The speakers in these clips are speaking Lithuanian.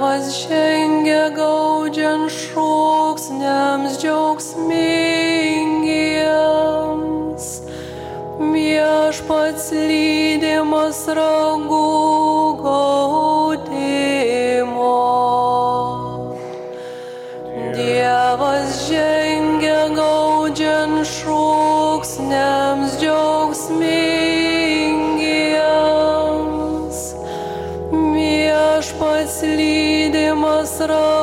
Dievas žengia gaudžiant šūksniams džiaugsmingiems. Viešpats lydimas ragų lydimas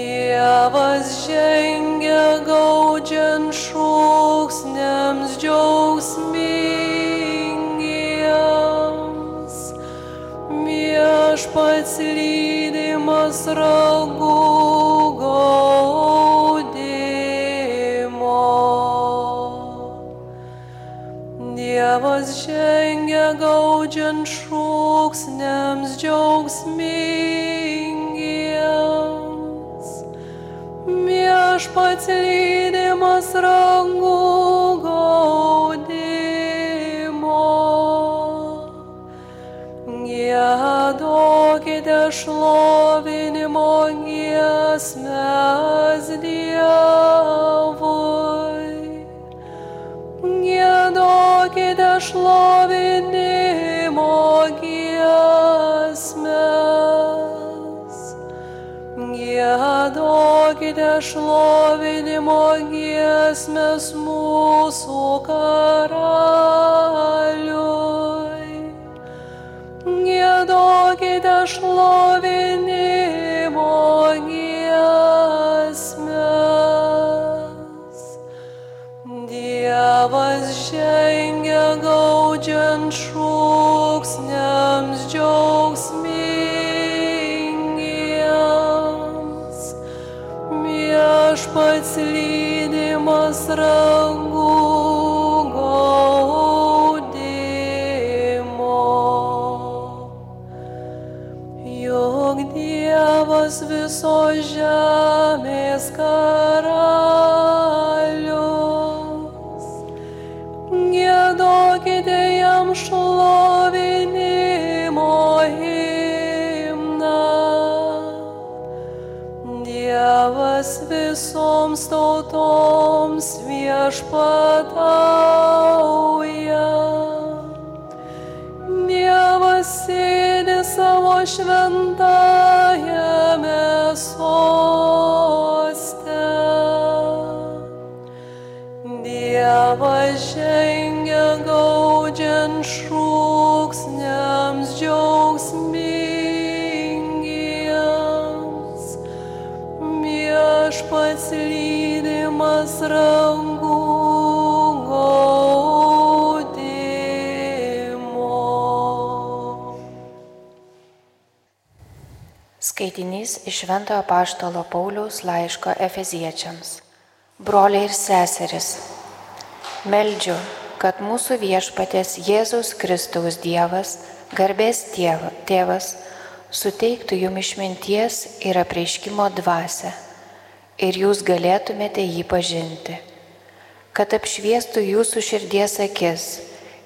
Dievas žengia gaudžiant šūksniams džiaugsmingiems. Viešpats lydimas ragų gaudimo. Dievas žengia gaudžiant šūksniams džiaugsmingiems. Viešpats lydimas rangų gaudimo. Gėdokite šlovinimo giesmės Dievui. Gėdokite šlovinimo giesmės mūsų karaliui. Gėdokite šlovinimo giesmės. Dievas žengia gaudžiant šūksniams džiaugsmingiems. Viešpats lydimas rangų viešpatauja. Dievas sėdi savo šventajame soste. Dievas žengia gaudžiant šūksniams džiaugsmingiems. Viešpats lydimas rangų Skaitinys iš Šventojo Paštalo Pauliaus laiško Efeziečiams. Broliai ir seseris, meldžiu, kad mūsų viešpatės Jėzaus Kristaus Dievas, garbės tėva, tėvas, suteiktų jums išminties ir apreiškimo dvasę ir jūs galėtumėte jį pažinti, kad apšviestų jūsų širdies akis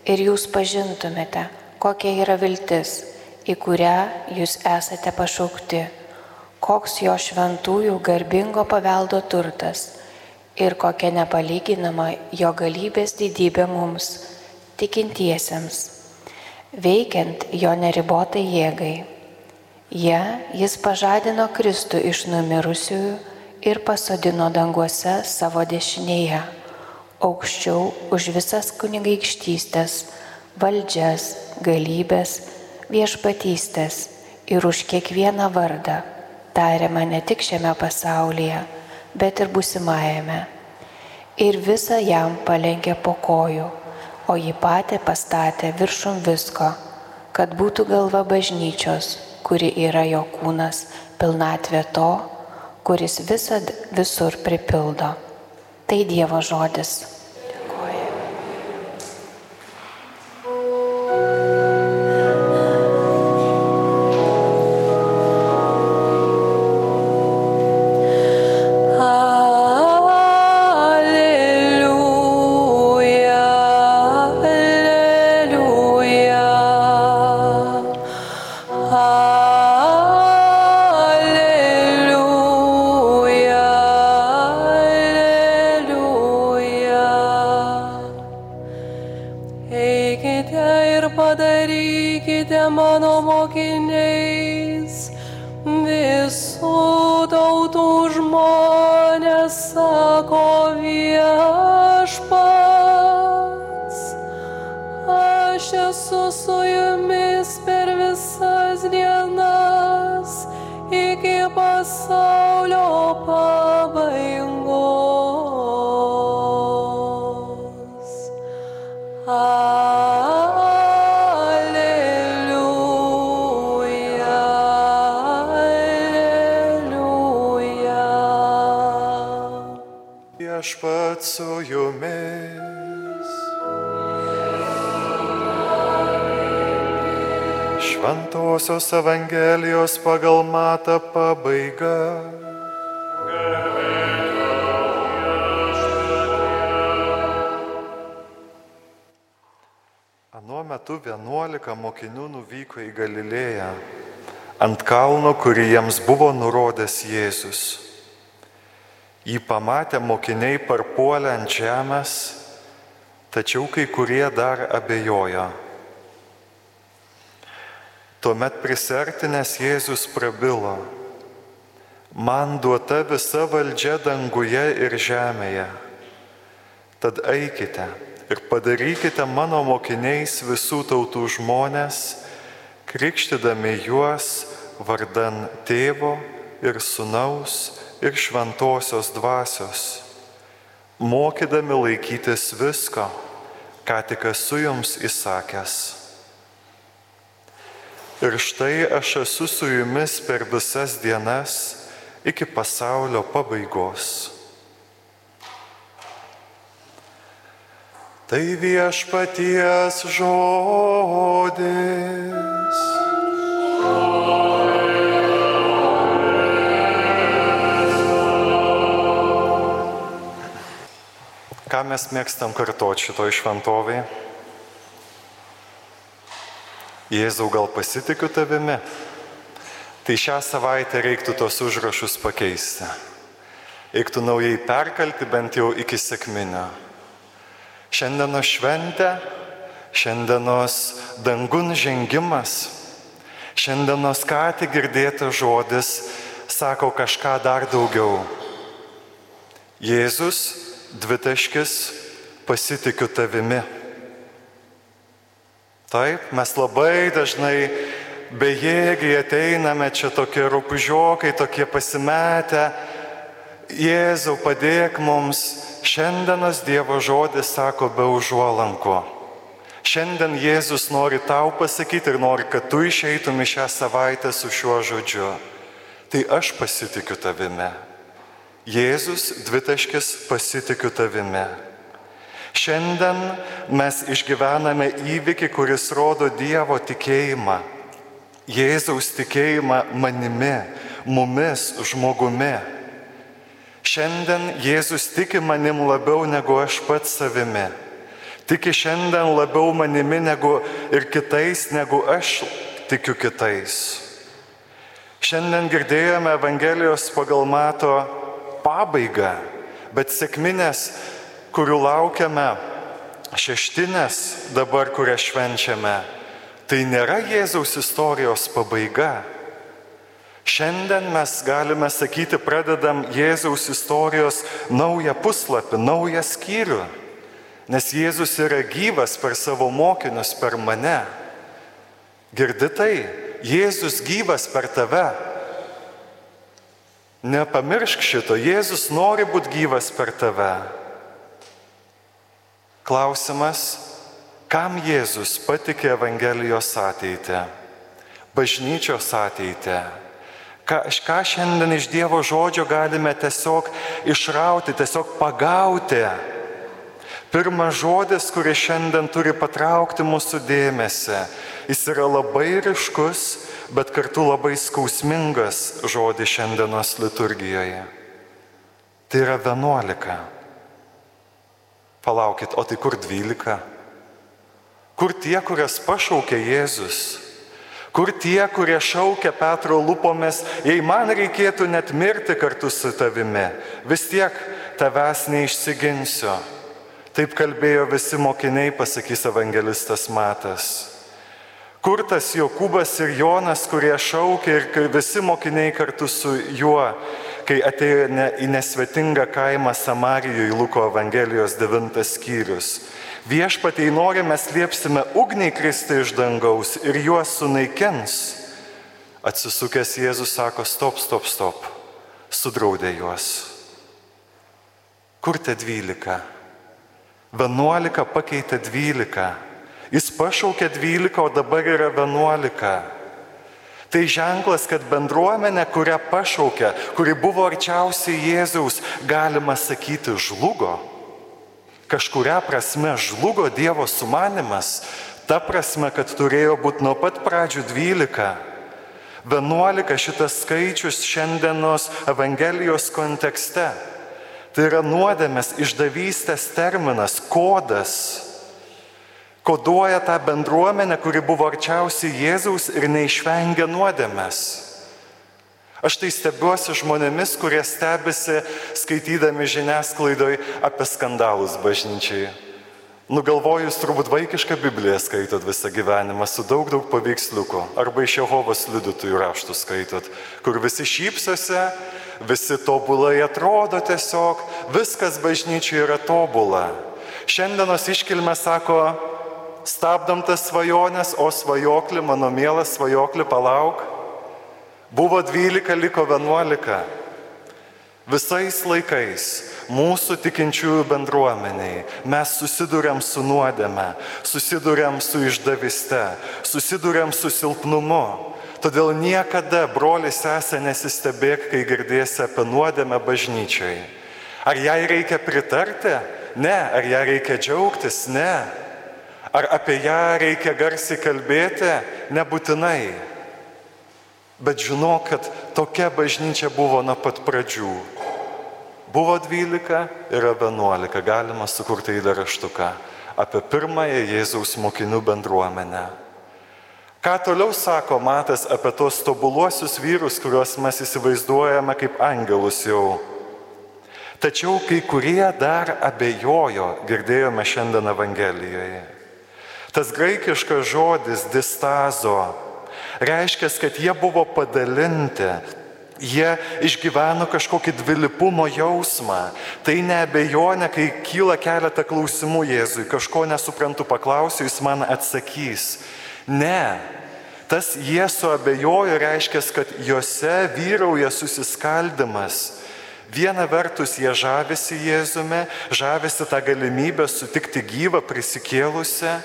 ir jūs pažintumėte, kokia yra viltis, į kurią jūs esate pašaukti, koks jo šventųjų garbingo paveldo turtas ir kokia nepalyginama jo galybės didybė mums, tikintiesiems, veikiant jo neribotai jėgai. Ja jis pažadino Kristų iš numirusiųjų ir pasodino danguose savo dešinėje, aukščiau už visas kunigaikštystės, valdžias, galybės, viešpatystės ir už kiekvieną vardą, tariama ne tik šiame pasaulyje, bet ir busimajame. Ir visą jam palenkė po kojų, o jį patį pastatė viršum visko, kad būtų galva bažnyčios, kuri yra jo kūnas, pilnatvė to, kuris visad visur pripildo. Tai Dievo žodis. Su jumis. Šventosios Evangelijos pagal matą pabaiga. Anuo metu vienuolika mokinių nuvyko į Galilėją ant kalno, kurį jiems buvo nurodęs Jėzus. Jį pamatę mokiniai parpuolė ant žemės, tačiau kai kurie dar abejojo. Tuomet prisertinės Jėzus prabilo, man duota visa valdžia danguje ir žemėje. Tad eikite ir padarykite mano mokiniais visų tautų žmonės, krikštydami juos vardan tėvo ir sunaus ir šventosios dvasios, mokydami laikytis visko, ką tik esu jums įsakęs. Ir štai aš esu su jumis per visas dienas iki pasaulio pabaigos. Tai viešpaties žodis. Ką mes mėgstam kartoti šitoj šventovėje? Jėzau, gal pasitikiu tavimi? Tai šią savaitę reiktų tos užrašus pakeisti. Reiktų naujai perkalti bent jau iki sėkminio. Šiandienos šventė, šiandienos dangun žengimas, šiandienos ką tik girdėtas žodis sako kažką dar daugiau. Jėzus dvitaškis pasitikiu tavimi. Taip, mes labai dažnai bejėgiai ateiname čia tokie rūpužiokai, tokie pasimetę. Jėzau, padėk mums. Šiandienos Dievo žodis sako be užuolanko. Šiandien Jėzus nori tau pasakyti ir nori, kad tu išeitum į šią savaitę su šiuo žodžiu. Tai aš pasitikiu tavimi. Jėzus dvitaškis pasitikiu tavimi. Šiandien mes išgyvename įvykį, kuris rodo Dievo tikėjimą. Jėzaus tikėjimą manimi, mumis, žmogumi. Šiandien Jėzus tiki manim labiau negu aš pats savimi. Tiki šiandien labiau manimi negu ir kitais, negu aš tikiu kitais. Šiandien girdėjome Evangelijos pagal mato pabaigą, bet sėkminės, kurių laukiame, šeštinės dabar, kurią švenčiame, tai nėra Jėzaus istorijos pabaiga. Šiandien mes galime sakyti, pradedam Jėzaus istorijos naują puslapį, naują skyrių, nes Jėzus yra gyvas per savo mokinius, per mane. Girdi tai, Jėzus gyvas per tave. Nepamiršk šito, Jėzus nori būti gyvas per tave. Klausimas, kam Jėzus patikė Evangelijos ateitį, bažnyčios ateitį. Ką, ką šiandien iš Dievo žodžio galime tiesiog išrauti, tiesiog pagauti. Pirmas žodis, kuris šiandien turi patraukti mūsų dėmesį, jis yra labai ryškus bet kartu labai skausmingas žodis šiandienos liturgijoje. Tai yra vienuolika. Palaukit, o tai kur dvylika? Kur tie, kurias pašaukė Jėzus? Kur tie, kurie šaukia Petro lūpomis, jei man reikėtų net mirti kartu su tavimi, vis tiek tavęs neišsiginsiu. Taip kalbėjo visi mokiniai, pasakys evangelistas Matas. Kur tas Jokūbas ir Jonas, kurie šaukė ir visi mokiniai kartu su juo, kai atėjo ne, į nesvetingą kaimą Samarijoje, Luko Evangelijos 9 skyrius. Viešpatai nori, mes liepsime ugniai kristi iš dangaus ir juos sunaikins. Atsisukęs Jėzus sako, stop, stop, stop, sudraudė juos. Kur te dvylika? Vienuolika pakeitė dvylika. Jis pašaukė 12, o dabar yra 11. Tai ženklas, kad bendruomenė, kurią pašaukė, kuri buvo arčiausiai Jėzaus, galima sakyti, žlugo. Kažkuria prasme žlugo Dievo sumanimas, ta prasme, kad turėjo būti nuo pat pradžių 12. 11 šitas skaičius šiandienos Evangelijos kontekste. Tai yra nuodėmės išdavystės terminas, kodas koduoja tą bendruomenę, kuri buvo arčiausiai Jėzaus ir neišvengia nuodėmės. Aš tai stebiuosi žmonėmis, kurie stebisi skaitydami žiniasklaidoj apie skandalus bažnyčiai. Nugalvojus turbūt vaikišką Bibliją skaitot visą gyvenimą su daug daug paveiksliukų arba iš Jehovos liudytojų raštų skaitot, kur visi šypsosi, visi tobulai atrodo tiesiog, viskas bažnyčiai yra tobula. Šiandienos iškilme sako, stabdom tas svajonės, o svajokli, mano mielas svajokli, palauk. Buvo 12, liko 11. Visais laikais mūsų tikinčiųjų bendruomeniai mes susidurėm su nuodėme, susidurėm su išdaviste, susidurėm su silpnumu. Todėl niekada, brolis sesė, nesistebėk, kai girdėsi apie nuodėmę bažnyčiai. Ar jai reikia pritarti? Ne. Ar ją reikia džiaugtis? Ne. Ar apie ją reikia garsiai kalbėti? Nebūtinai. Bet žinok, kad tokia bažnyčia buvo nuo pat pradžių. Buvo 12 ir 11, galima sukurti įdaraštuką apie pirmąją Jėzaus mokinių bendruomenę. Ką toliau sako Matas apie tos tobuluosius vyrus, kuriuos mes įsivaizduojame kaip angelus jau. Tačiau kai kurie dar abejojo, girdėjome šiandien Evangelijoje. Tas graikiškas žodis distazo reiškia, kad jie buvo padalinti, jie išgyveno kažkokį dvilipumo jausmą. Tai neabejonė, kai kyla keletą klausimų Jėzui, kažko nesuprantu, paklausiu, jis man atsakys. Ne, tas jie suabejojo reiškia, kad juose vyrauja susiskaldimas. Viena vertus jie žavisi Jėzume, žavisi tą galimybę sutikti gyvą prisikėlusią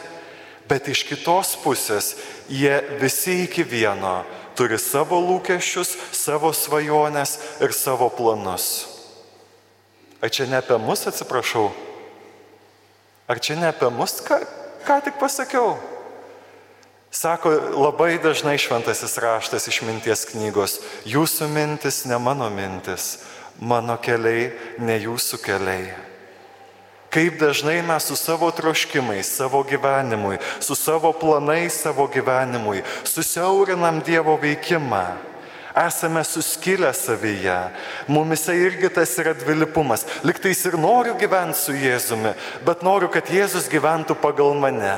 Bet iš kitos pusės jie visi iki vieno turi savo lūkesčius, savo svajonės ir savo planus. Ar čia ne apie mus atsiprašau? Ar čia ne apie mus, ką, ką tik pasakiau? Sako labai dažnai šventasis raštas iš minties knygos, jūsų mintis ne mano mintis, mano keliai ne jūsų keliai. Kaip dažnai mes su savo troškimais, savo gyvenimui, su savo planais savo gyvenimui susiaurinam Dievo veikimą. Esame suskilę savyje. Mumise irgi tas yra dvilipumas. Liktais ir noriu gyventi su Jėzumi, bet noriu, kad Jėzus gyventų pagal mane.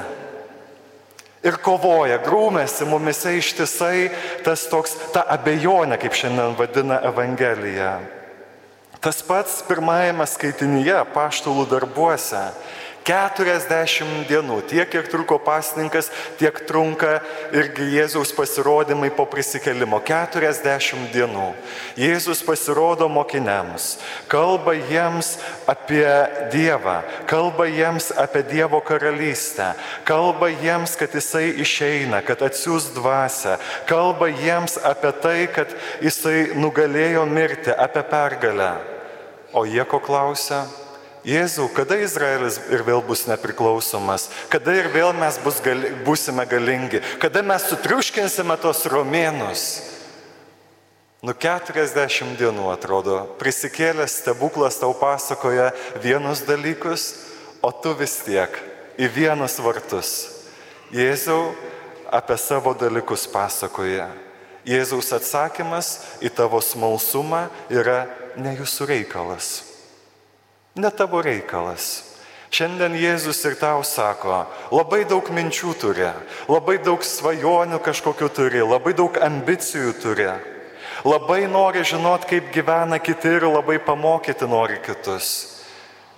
Ir kovoja, grūmėsi mumise ištisai tas toks, ta abejonė, kaip šiandien vadina Evangelija. Tas pats pirmajame skaitinyje, paštulų darbuose, 40 dienų, tiek kiek truko pasninkas, tiek trunka irgi Jėzaus pasirodymai po prisikelimo. 40 dienų. Jėzus pasirodo mokiniams, kalba jiems apie Dievą, kalba jiems apie Dievo karalystę, kalba jiems, kad Jisai išeina, kad atsiūs dvasę, kalba jiems apie tai, kad Jisai nugalėjo mirti, apie pergalę. O jie ko klausia? Jėzau, kada Izraelis ir vėl bus nepriklausomas, kada ir vėl mes bus gali, būsime galingi, kada mes sutriuškinsime tos romėnus. Nu 40 dienų atrodo, prisikėlęs stebuklas tau pasakoja vienus dalykus, o tu vis tiek į vienus vartus. Jėzau apie savo dalykus pasakoja. Jėzaus atsakymas į tavo smalsumą yra ne jūsų reikalas. Ne tavo reikalas. Šiandien Jėzus ir tau sako, labai daug minčių turi, labai daug svajonių kažkokių turi, labai daug ambicijų turi, labai nori žinot, kaip gyvena kiti ir labai pamokyti nori kitus.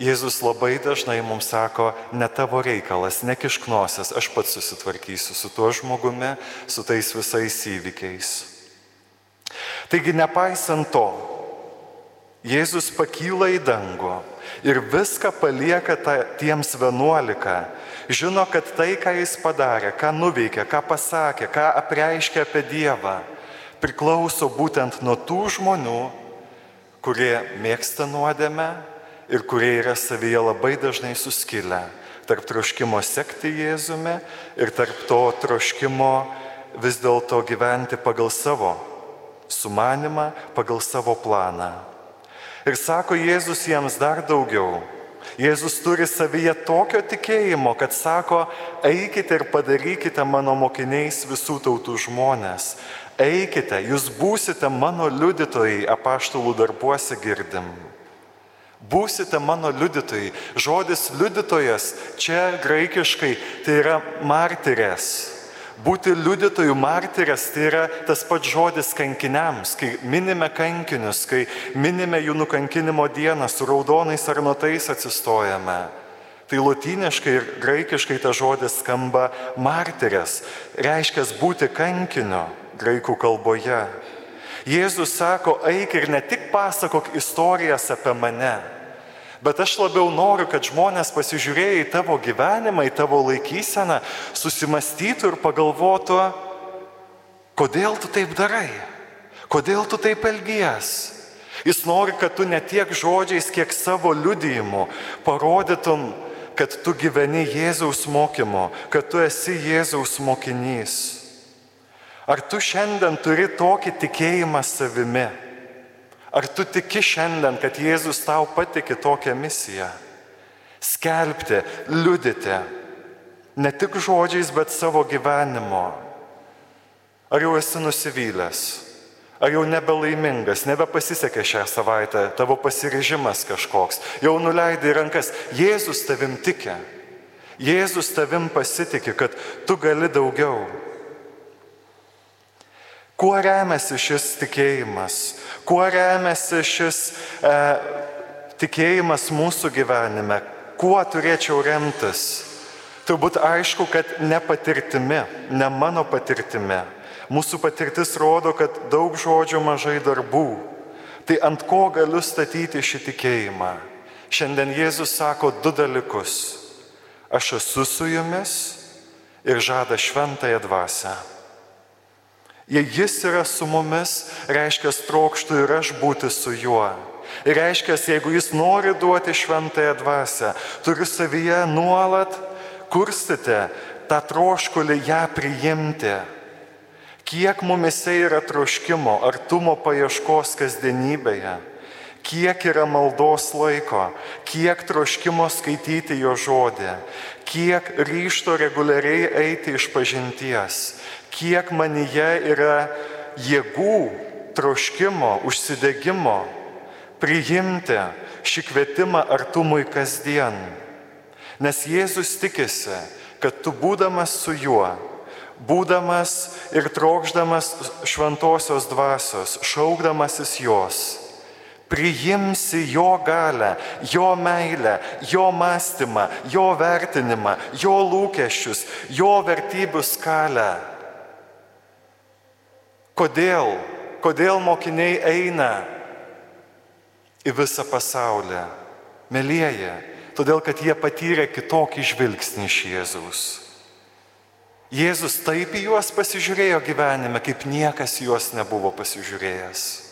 Jėzus labai dažnai mums sako, ne tavo reikalas, nekišknosias, aš pats susitvarkysiu su tuo žmogumi, su tais visais įvykiais. Taigi nepaisant to, Jėzus pakyla į dangų ir viską palieka ta, tiems vienuolika. Žino, kad tai, ką jis padarė, ką nuveikė, ką pasakė, ką apreiškė apie Dievą, priklauso būtent nuo tų žmonių, kurie mėgsta nuodėmę ir kurie yra savyje labai dažnai suskilę tarp troškimo sekti Jėzumi ir tarp to troškimo vis dėlto gyventi pagal savo sumanimą, pagal savo planą. Ir sako Jėzus jiems dar daugiau. Jėzus turi savyje tokio tikėjimo, kad sako, eikite ir padarykite mano mokiniais visų tautų žmonės. Eikite, jūs būsite mano liudytojai, apaštalų darbuose girdim. Būsite mano liudytojai. Žodis liudytojas čia graikiškai tai yra martyrės. Būti liudytojų martyrės tai yra tas pats žodis kankiniams, kai minime kankinius, kai minime jų nukankinimo dieną, su raudonais ar notais atsistojame. Tai lotyniškai ir graikiškai tas žodis skamba martyrės, reiškia būti kankiniu graikų kalboje. Jėzus sako, eik ir ne tik pasakok istorijas apie mane, Bet aš labiau noriu, kad žmonės pasižiūrėję į tavo gyvenimą, į tavo laikyseną, susimastytų ir pagalvotų, kodėl tu taip darai, kodėl tu taip elgies. Jis nori, kad tu ne tiek žodžiais, kiek savo liudijimu parodytum, kad tu gyveni Jėzaus mokymu, kad tu esi Jėzaus mokinys. Ar tu šiandien turi tokį tikėjimą savimi? Ar tu tiki šiandien, kad Jėzus tau patikė tokią misiją? Skelbti, liudyti, ne tik žodžiais, bet savo gyvenimo. Ar jau esi nusivylęs? Ar jau nebelaimingas, nebepasisekė šią savaitę, tavo pasirežimas kažkoks, jau nuleidai rankas, Jėzus tavim tikė, Jėzus tavim pasitikė, kad tu gali daugiau. Kuo remiasi šis tikėjimas? Kuo remiasi šis e, tikėjimas mūsų gyvenime? Kuo turėčiau remtis? Turbūt aišku, kad ne patirtimi, ne mano patirtimi. Mūsų patirtis rodo, kad daug žodžių mažai darbų. Tai ant ko galiu statyti šį tikėjimą? Šiandien Jėzus sako du dalykus. Aš esu su jumis ir žada šventąją dvasę. Jei jis yra su mumis, reiškia, trokštų ir aš būti su juo. Ir reiškia, jeigu jis nori duoti šventąją dvasę, turiu savyje nuolat kurstyti tą troškulį ją priimti. Kiek mumise yra troškimo, artumo paieškos kasdienybėje, kiek yra maldos laiko, kiek troškimo skaityti jo žodį, kiek ryšto reguliariai eiti iš pažinties, kiek manyje yra jėgų, troškimo, užsidegimo priimti šį kvietimą artumui kasdien. Nes Jėzus tikisi, kad tu būdamas su juo, būdamas ir trokšdamas šventosios dvasios, šaukdamasis jos, priimsi jo galę, jo meilę, jo mąstymą, jo vertinimą, jo lūkesčius, jo vertybių skalę. Kodėl? Kodėl mokiniai eina į visą pasaulį? Mėlyje, todėl kad jie patyrė kitokį žvilgsnį iš Jėzaus. Jėzus taip į juos pasižiūrėjo gyvenime, kaip niekas juos nebuvo pasižiūrėjęs.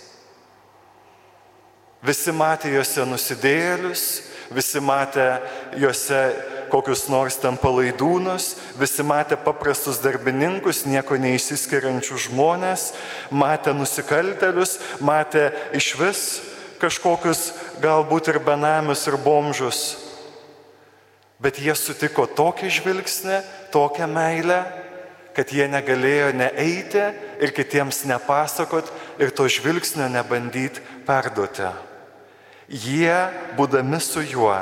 Visi matė juose nusidėlius, visi matė juose kokius nors ten palaidūnus, visi matė paprastus darbininkus, nieko neįsiskiriančių žmonės, matė nusikaltelius, matė iš vis kažkokius galbūt ir benamius ir bomžus. Bet jie sutiko tokį žvilgsnį, tokią meilę, kad jie negalėjo neeiti ir kitiems nepasakot ir to žvilgsnio nebandyti perduoti. Jie, būdami su juo,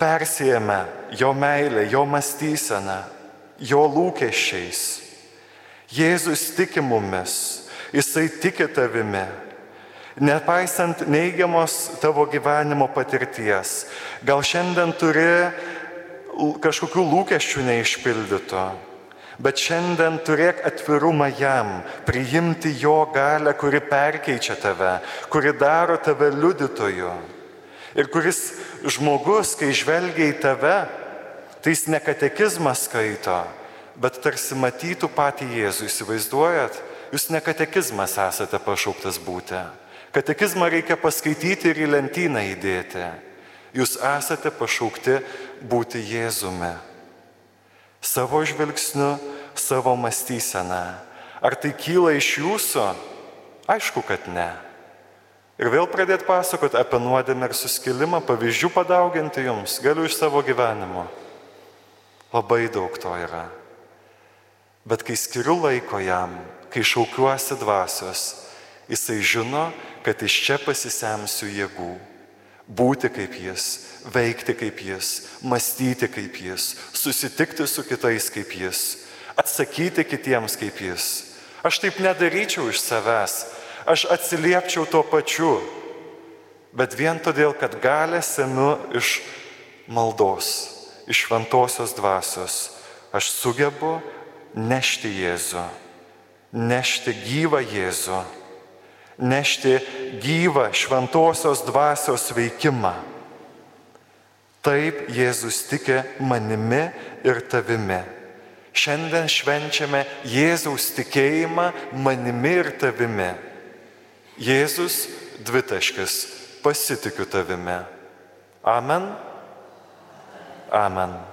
persijėmė jo meilę, jo mąstyseną, jo lūkesčiais. Jėzus tiki mumis, jisai tiki tavimi. Nepaisant neigiamos tavo gyvenimo patirties, gal šiandien turi kažkokių lūkesčių neišpildyto, bet šiandien turėk atvirumą jam, priimti jo galę, kuri perkeičia tave, kuri daro tave liudytoju. Ir kuris žmogus, kai žvelgia į tave, tai jis ne katekizmą skaito, bet tarsi matytų patį Jėzų. Įsivaizduojat, jūs ne katekizmas esate pašauktas būti. Katekizmą reikia paskaityti ir į lentyną įdėti. Jūs esate pašaukti būti Jėzumi. Savo žvilgsniu, savo mąstyseną. Ar tai kyla iš jūsų? Aišku, kad ne. Ir vėl pradėti pasakoti apie nuodėmę ir suskilimą, pavyzdžių padauginti jums, galiu iš savo gyvenimo. Labai daug to yra. Bet kai skiriu laiko jam, kai šaukiuosi dvasios, jisai žino, kad iš čia pasisemsiu jėgų. Būti kaip jis, veikti kaip jis, mąstyti kaip jis, susitikti su kitais kaip jis, atsakyti kitiems kaip jis. Aš taip nedaryčiau iš savęs, aš atsiliepčiau tuo pačiu, bet vien todėl, kad galę senu iš maldos, iš šventosios dvasios, aš sugebu nešti Jėzų, nešti gyvą Jėzų, nešti gyvą šventosios dvasios veikimą. Taip Jėzus tikė manimi ir tavimi. Šiandien švenčiame Jėzaus tikėjimą manimi ir tavimi. Jėzus dvitaškis, pasitikiu tavimi. Amen. Amen.